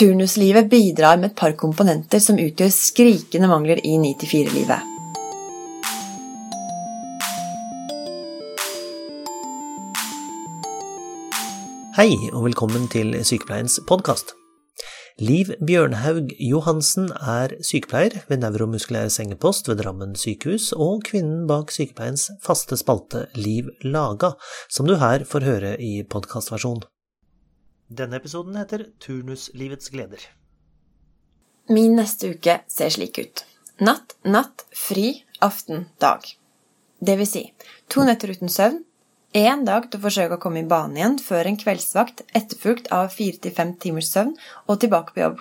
Turnuslivet bidrar med et par komponenter som utgjør skrikende mangler i 9-4-livet. Hei, og velkommen til Sykepleiens podkast. Liv Bjørnhaug Johansen er sykepleier ved nevromuskulær sengepost ved Drammen sykehus, og kvinnen bak sykepleiens faste spalte Liv Laga, som du her får høre i podkastversjon. Denne episoden heter Turnuslivets gleder. Min neste uke ser slik ut. Natt, natt, fri, aften, dag. Det vil si to netter uten søvn, én dag til å forsøke å komme i bane igjen før en kveldsvakt etterfulgt av fire til fem timers søvn og tilbake på jobb